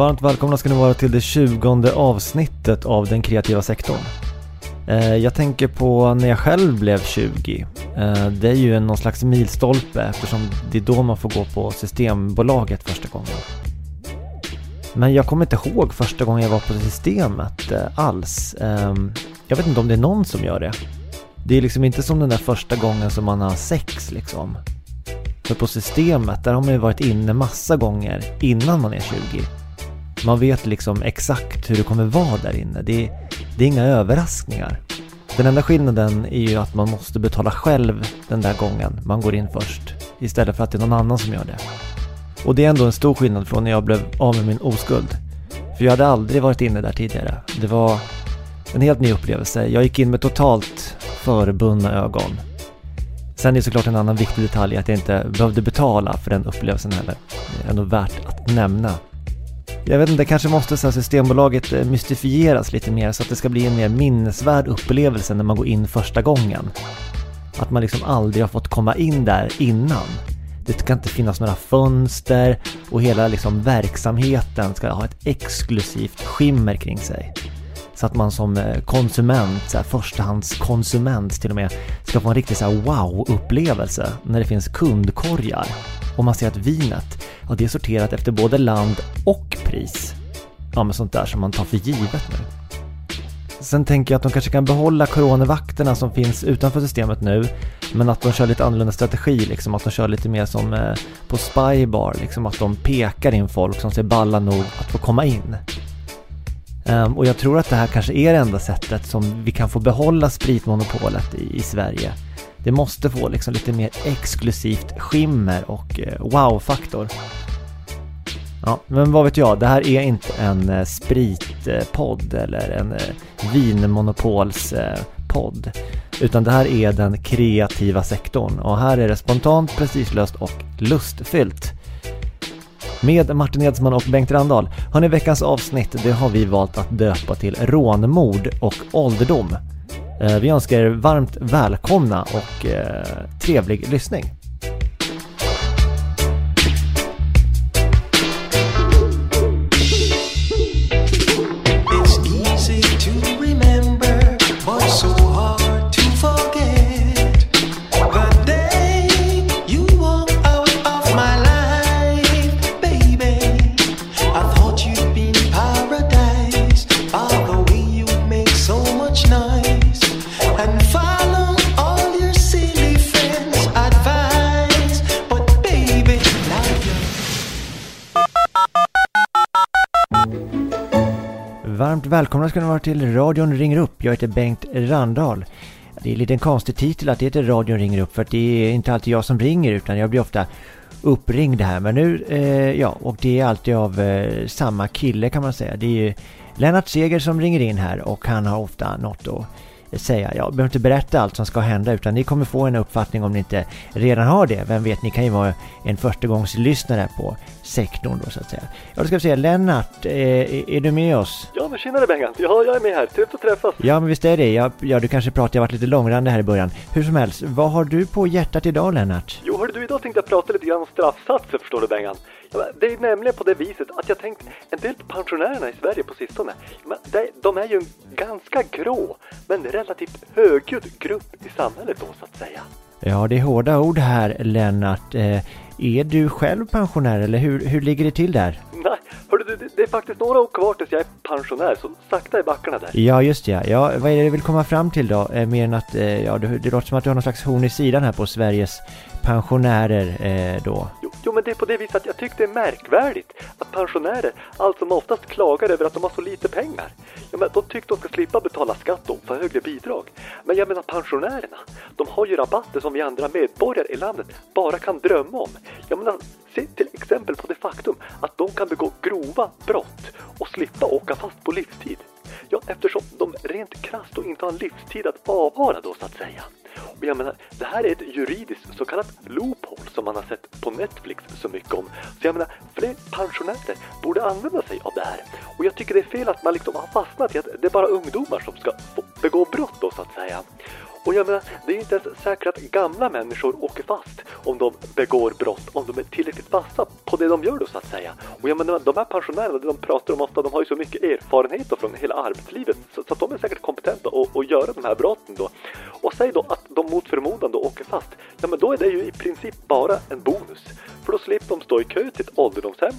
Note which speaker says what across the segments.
Speaker 1: Varmt välkomna ska ni vara till det tjugonde avsnittet av den kreativa sektorn. Eh, jag tänker på när jag själv blev 20. Eh, det är ju någon slags milstolpe eftersom det är då man får gå på Systembolaget första gången. Men jag kommer inte ihåg första gången jag var på Systemet eh, alls. Ehm, jag vet inte om det är någon som gör det. Det är liksom inte som den där första gången som man har sex liksom. För på Systemet, där har man ju varit inne massa gånger innan man är 20. Man vet liksom exakt hur det kommer vara där inne. Det är, det är inga överraskningar. Den enda skillnaden är ju att man måste betala själv den där gången man går in först. Istället för att det är någon annan som gör det. Och det är ändå en stor skillnad från när jag blev av med min oskuld. För jag hade aldrig varit inne där tidigare. Det var en helt ny upplevelse. Jag gick in med totalt förbundna ögon. Sen är det såklart en annan viktig detalj att jag inte behövde betala för den upplevelsen heller. Det är ändå värt att nämna. Jag vet inte, kanske måste så Systembolaget eh, mystifieras lite mer så att det ska bli en mer minnesvärd upplevelse när man går in första gången. Att man liksom aldrig har fått komma in där innan. Det ska inte finnas några fönster och hela liksom verksamheten ska ha ett exklusivt skimmer kring sig. Så att man som eh, konsument, så här, förstahandskonsument till och med, ska få en riktig wow-upplevelse när det finns kundkorgar. Och man ser att vinet, ja det är sorterat efter både land och pris. Ja men sånt där som man tar för givet nu. Sen tänker jag att de kanske kan behålla coronavakterna som finns utanför systemet nu, men att de kör lite annorlunda strategi, liksom att de kör lite mer som eh, på Spybar, liksom att de pekar in folk som ser balla nog att få komma in. Um, och jag tror att det här kanske är det enda sättet som vi kan få behålla spritmonopolet i, i Sverige. Det måste få liksom lite mer exklusivt skimmer och eh, wow-faktor. Ja, men vad vet jag, det här är inte en eh, spritpodd eller en eh, vinmonopolspodd. Utan det här är den kreativa sektorn och här är det spontant, prestigelöst och lustfyllt med Martin Edsman och Bengt Randahl. Hörni, veckans avsnitt det har vi valt att döpa till rånmord och ålderdom. Eh, vi önskar er varmt välkomna och eh, trevlig lyssning. Välkomna ska ni vara till radion ringer upp. Jag heter Bengt Randahl. Det är en konstig titel att det heter radion ringer upp för att det är inte alltid jag som ringer utan jag blir ofta uppringd här. Men nu, eh, ja, och det är alltid av eh, samma kille kan man säga. Det är ju Lennart Seger som ringer in här och han har ofta något att säga. Jag behöver inte berätta allt som ska hända utan ni kommer få en uppfattning om ni inte redan har det. Vem vet, ni kan ju vara en förstagångslyssnare på sektorn då så att säga. Ja, då ska vi se, Lennart, eh, är du med oss?
Speaker 2: Ja, men tjenare Bengan! Ja, jag är med här. Trevligt att träffas.
Speaker 1: Ja, men visst är det. Ja, ja, du kanske pratar, jag varit lite långrandig här i början. Hur som helst, vad har du på hjärtat idag Lennart?
Speaker 2: Jo, hörru du, idag tänkte jag prata lite grann om straffsatser förstår du Bengan. Det är nämligen på det viset att jag tänkt en del på pensionärerna i Sverige på sistone. De är ju en ganska grå men relativt högljudd grupp i samhället då så att säga.
Speaker 1: Ja, det är hårda ord här Lennart. Eh, är du själv pensionär eller hur, hur ligger det till där?
Speaker 2: Nej, hörru du, det är faktiskt några år kvar tills jag är pensionär, så sakta i backarna där.
Speaker 1: Ja, just det. Ja, vad är det du vill komma fram till då? Eh, mer än att, eh, ja, det, det låter som att du har någon slags horn i sidan här på Sveriges pensionärer eh, då.
Speaker 2: Jo, men det är på det viset att jag tycker det är märkvärdigt att pensionärer, allt som oftast klagar över att de har så lite pengar. Ja, men de tycker de ska slippa betala skatt och få högre bidrag. Men jag menar pensionärerna, de har ju rabatter som vi andra medborgare i landet bara kan drömma om. Jag menar, se till exempel på det faktum att de kan begå grova brott och slippa åka fast på livstid. Ja, eftersom de rent krasst och inte har en livstid att avvara då så att säga. Och jag menar, det här är ett juridiskt så kallat loophole som man har sett på Netflix så mycket om. Så jag menar, fler pensionärer borde använda sig av det här. Och jag tycker det är fel att man liksom har fastnat i att det är bara ungdomar som ska få begå brott då så att säga. Och jag menar, det är inte ens säkert att gamla människor åker fast om de begår brott, om de är tillräckligt vassa på det de gör då så att säga. Och jag menar, de här pensionärerna, det de pratar om ofta, de har ju så mycket erfarenhet från hela arbetslivet så, så att de är säkert kompetenta att, att göra de här brotten då. Och säg då att de mot förmodan då åker fast, ja men då är det ju i princip bara en bonus. För då slipper de stå i kö till ett ålderdomshem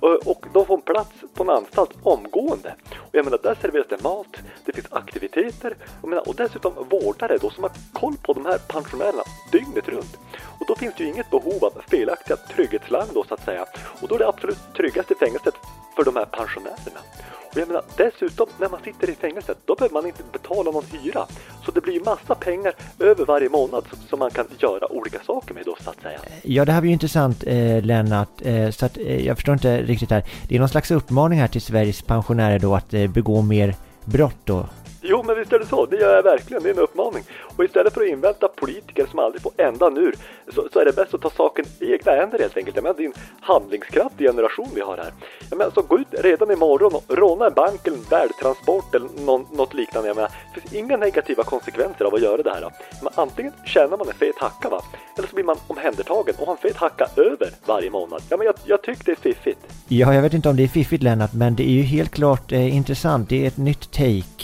Speaker 2: och de får en plats på en anstalt omgående. Och jag menar, där serveras det mat, det finns aktiviteter och, menar, och dessutom vårdare då som har koll på de här pensionärerna dygnet runt. Och då finns det ju inget behov av felaktiga trygghetslarm då så att säga. Och då är det absolut tryggaste fängelset för de här pensionärerna. Och jag menar, dessutom när man sitter i fängelset, då behöver man inte betala någon hyra. Så det blir ju massa pengar över varje månad som man kan göra olika saker med då så att säga.
Speaker 1: Ja, det här var ju intressant eh, Lennart. Eh, så att, eh, jag förstår inte riktigt här. Det är någon slags uppmaning här till Sveriges pensionärer då att eh, begå mer brott då
Speaker 2: Jo, men visst är det så. Det gör jag verkligen. Det är en uppmaning. Och istället för att invänta politiker som aldrig får ändan ur så, så är det bäst att ta saken i egna händer helt enkelt. Jag menar, det är en handlingskraftig generation vi har här. Jag menar, så gå ut redan imorgon och råna en bank eller en värdtransport eller någon, något liknande. Jag menar, det finns inga negativa konsekvenser av att göra det här. Men antingen tjänar man en fet hacka va? Eller så blir man omhändertagen och har en fet hacka över varje månad. Ja, men jag, jag tycker det är fiffigt.
Speaker 1: Ja, jag vet inte om det är fiffigt Lennart, men det är ju helt klart eh, intressant. Det är ett nytt take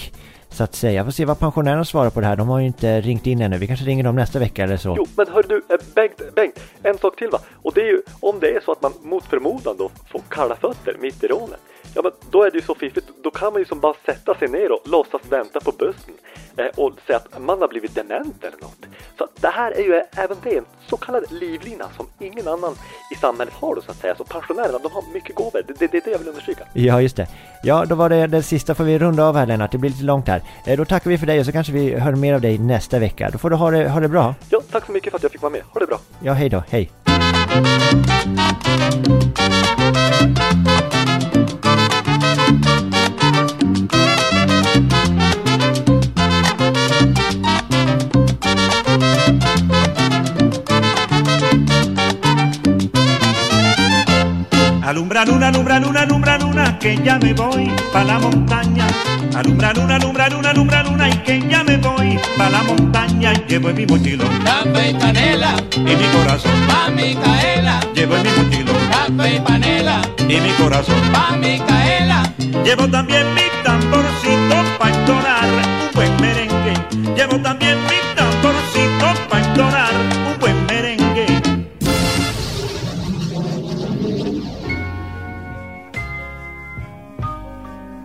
Speaker 1: så att säga. Får se vad pensionärerna svarar på det här. De har ju inte ringt in ännu. Vi kanske ringer dem nästa vecka eller så.
Speaker 2: Jo, men hör du, eh, Bengt, Bengt, en sak till va. Och det är ju om det är så att man mot förmodan då får kalla fötter mitt i rånet. Ja, men då är det ju så fiffigt. Då kan man ju som bara sätta sig ner och låtsas vänta på bussen eh, och säga att man har blivit dement eller något. Så det här är ju även det en så kallad livlina som ingen annan i samhället har då så att säga. Så pensionärerna, de har mycket gåvor. Det, det, det är det jag vill understryka.
Speaker 1: Ja, just det. Ja, då var det det sista. Får vi runda av här Lennart. Det blir lite långt här. Eh, då tackar vi för dig och så kanske vi hör mer av dig nästa vecka. Då får du ha det, ha det bra.
Speaker 2: Ja, tack så mycket för att jag fick vara med. Ha det bra.
Speaker 1: Ja, hej då. Hej.
Speaker 3: Alumbra luna, alumbra luna, alumbra luna, que ya me voy pa' la montaña. Alumbra luna, alumbra luna, alumbra luna, y que ya me voy pa' la montaña. Llevo en mi mochilón
Speaker 4: café y panela,
Speaker 3: y mi corazón.
Speaker 4: pa' Micaela,
Speaker 3: Llevo en mi mochilón
Speaker 4: café y panela,
Speaker 3: y mi corazón.
Speaker 4: pa' Micaela,
Speaker 3: Llevo también mi tamborcito pa' entonar un buen merengue. Llevo también mi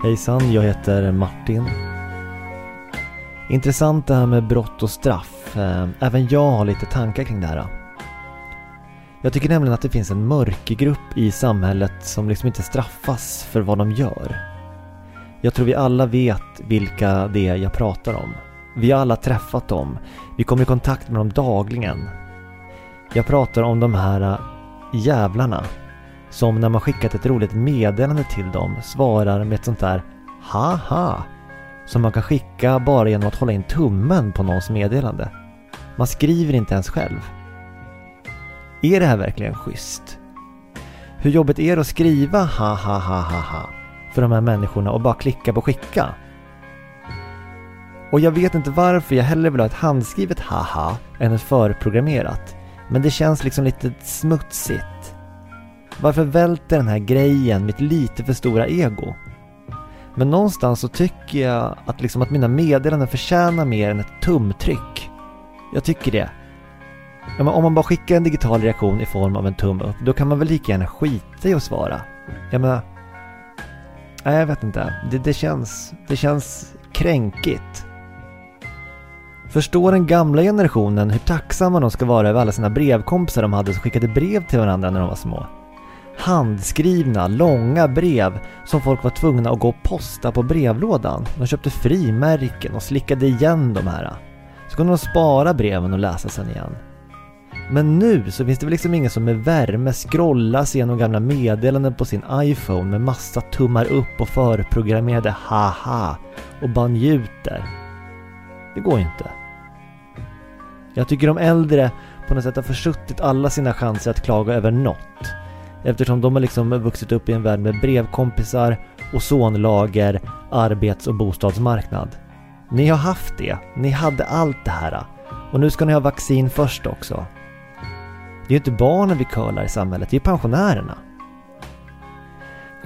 Speaker 1: Hejsan, jag heter Martin. Intressant det här med brott och straff. Eh, även jag har lite tankar kring det här. Jag tycker nämligen att det finns en mörkergrupp i samhället som liksom inte straffas för vad de gör. Jag tror vi alla vet vilka det är jag pratar om. Vi har alla träffat dem. Vi kommer i kontakt med dem dagligen. Jag pratar om de här eh, jävlarna som när man skickat ett roligt meddelande till dem svarar med ett sånt där haha som man kan skicka bara genom att hålla in tummen på någons meddelande. Man skriver inte ens själv. Är det här verkligen schysst? Hur jobbigt är det att skriva ha ha ha ha ha för de här människorna och bara klicka på skicka? Och jag vet inte varför jag hellre vill ha ett handskrivet haha än ett förprogrammerat. Men det känns liksom lite smutsigt. Varför välter den här grejen mitt lite för stora ego? Men någonstans så tycker jag att liksom att mina meddelanden förtjänar mer än ett tumtryck. Jag tycker det. Ja, men om man bara skickar en digital reaktion i form av en tumme upp, då kan man väl lika gärna skita i att svara. Jag menar... Nej, jag vet inte. Det, det, känns, det känns kränkigt. Förstår den gamla generationen hur tacksamma de ska vara över alla sina brevkompisar de hade som skickade brev till varandra när de var små? Handskrivna, långa brev som folk var tvungna att gå och posta på brevlådan. De köpte frimärken och slickade igen de här. Så kunde de spara breven och läsa sen igen. Men nu så finns det väl liksom ingen som med värme scrollar sig igenom gamla meddelanden på sin iPhone med massa tummar upp och förprogrammerade haha och bara njuter. Det går inte. Jag tycker de äldre på något sätt har försuttit alla sina chanser att klaga över något. Eftersom de har liksom vuxit upp i en värld med brevkompisar, ozonlager, arbets och bostadsmarknad. Ni har haft det. Ni hade allt det här. Och nu ska ni ha vaccin först också. Det är ju inte barnen vi curlar i samhället, det är pensionärerna.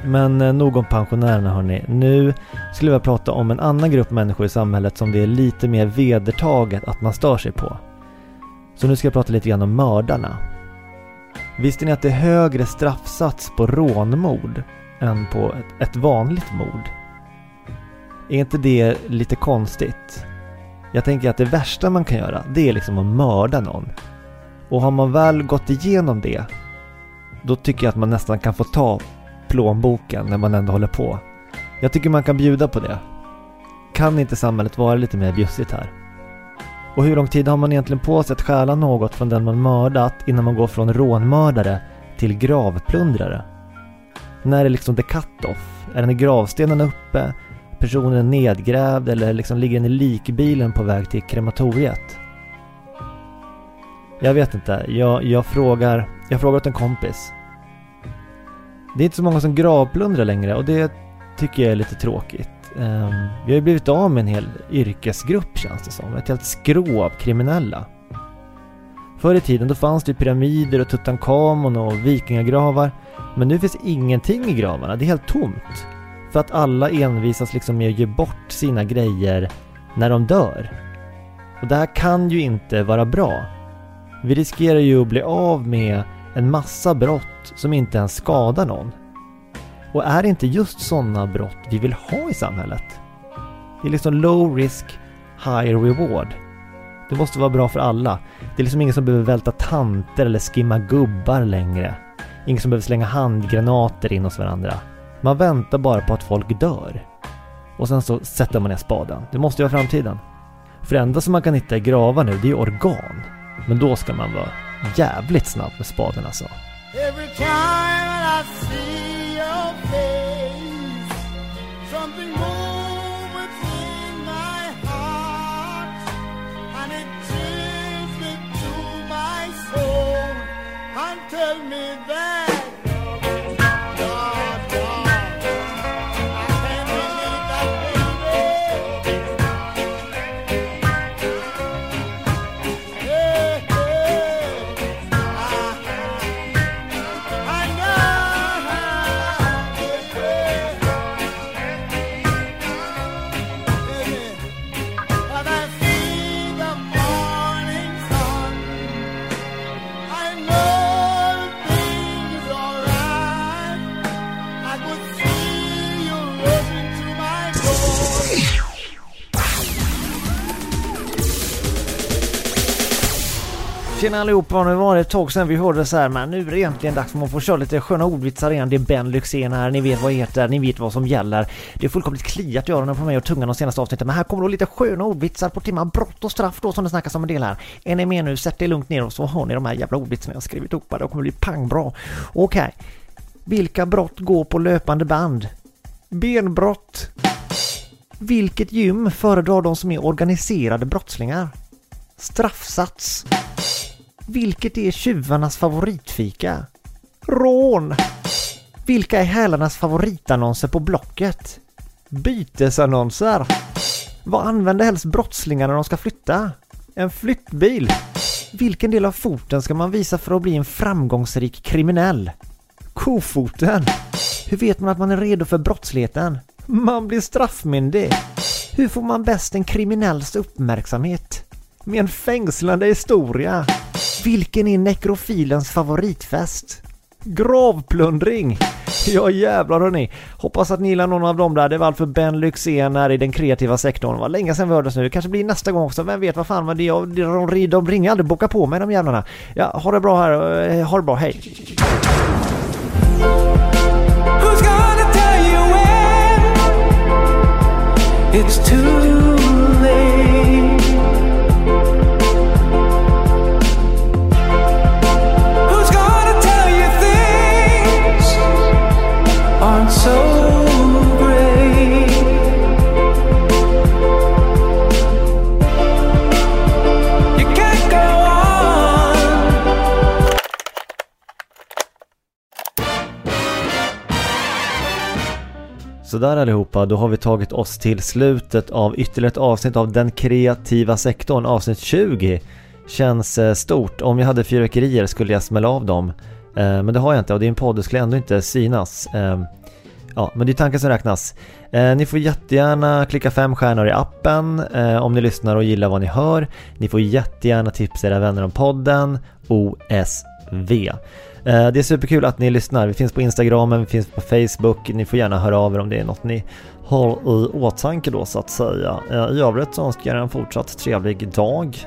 Speaker 1: Men eh, nog om pensionärerna hörni. Nu skulle jag vilja prata om en annan grupp människor i samhället som det är lite mer vedertaget att man stör sig på. Så nu ska jag prata lite grann om mördarna. Visste ni att det är högre straffsats på rånmord än på ett, ett vanligt mord? Är inte det lite konstigt? Jag tänker att det värsta man kan göra, det är liksom att mörda någon. Och har man väl gått igenom det, då tycker jag att man nästan kan få ta plånboken när man ändå håller på. Jag tycker man kan bjuda på det. Kan inte samhället vara lite mer bjussigt här? Och hur lång tid har man egentligen på sig att stjäla något från den man mördat innan man går från rånmördare till gravplundrare? När är liksom the cut-off? Är den i gravstenen uppe? Personen är nedgrävd eller liksom ligger den i likbilen på väg till krematoriet? Jag vet inte. Jag, jag frågar, jag frågar åt en kompis. Det är inte så många som gravplundrar längre och det tycker jag är lite tråkigt. Um, vi har ju blivit av med en hel yrkesgrupp känns det som. Ett helt skrå av kriminella. Förr i tiden då fanns det pyramider och Tutankhamon och vikingagravar. Men nu finns ingenting i gravarna, det är helt tomt. För att alla envisas liksom med att ge bort sina grejer när de dör. Och det här kan ju inte vara bra. Vi riskerar ju att bli av med en massa brott som inte ens skadar någon. Och är det inte just sådana brott vi vill ha i samhället? Det är liksom low risk, high reward. Det måste vara bra för alla. Det är liksom ingen som behöver välta tanter eller skimma gubbar längre. Ingen som behöver slänga handgranater in hos varandra. Man väntar bara på att folk dör. Och sen så sätter man ner spaden. Det måste ju vara framtiden. För det enda som man kan hitta i gravar nu, det är organ. Men då ska man vara jävligt snabb med spaden alltså. Tjena allihopa, nu var det ett tag sedan vi hörde så här men nu är det egentligen dags för att få köra lite sköna ordvitsar igen. Det är Ben Lyxzén här, ni vet vad jag heter, ni vet vad som gäller. Det är fullkomligt kliat i öronen på mig och tungan de senaste avsnitten men här kommer då lite sköna ordvitsar på temat brott och straff då som det snackas om en del här. Är ni med nu? Sätt er lugnt ner och så hör ni de här jävla ordvitsarna jag skrivit ihop. Det kommer bli pangbra. Okej. Vilka brott går på löpande band? Benbrott. Vilket gym föredrar de som är organiserade brottslingar? Straffsats. Vilket är tjuvarnas favoritfika? Rån! Vilka är hälarnas favoritannonser på Blocket? Bytesannonser! Vad använder helst brottslingar när de ska flytta? En flyttbil! Vilken del av foten ska man visa för att bli en framgångsrik kriminell? Kofoten! Hur vet man att man är redo för brottsligheten? Man blir straffmyndig! Hur får man bäst en kriminells uppmärksamhet? Med en fängslande historia. Vilken är nekrofilens favoritfest? Gravplundring! Ja jävlar hörni. Hoppas att ni gillar någon av dem där. Det var allt för Ben Lyxzén här i den kreativa sektorn. Det var länge sedan vi hördes nu. Det kanske blir nästa gång också. Vem vet vad fan. Men det, de, de, de ringer aldrig boka på mig de jävlarna. Ja, ha det bra här. Eh, ha det bra. Hej!
Speaker 5: Who's gonna tell you when it's too
Speaker 1: Sådär allihopa, då har vi tagit oss till slutet av ytterligare ett avsnitt av Den kreativa sektorn, avsnitt 20. Känns eh, stort, om jag hade fyrverkerier skulle jag smälla av dem. Eh, men det har jag inte och det är en podd, det skulle ändå inte synas. Eh, ja, men det är tanken som räknas. Eh, ni får jättegärna klicka fem stjärnor i appen eh, om ni lyssnar och gillar vad ni hör. Ni får jättegärna tipsa era vänner om podden OSV. Eh, det är superkul att ni lyssnar. Vi finns på Instagram, vi finns på Facebook. Ni får gärna höra av er om det är något ni har i åtanke då så att säga. Eh, I övrigt så önskar jag er en fortsatt trevlig dag,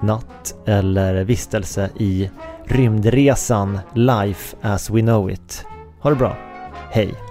Speaker 1: natt eller vistelse i rymdresan Life as we know it. Ha det bra. Hej!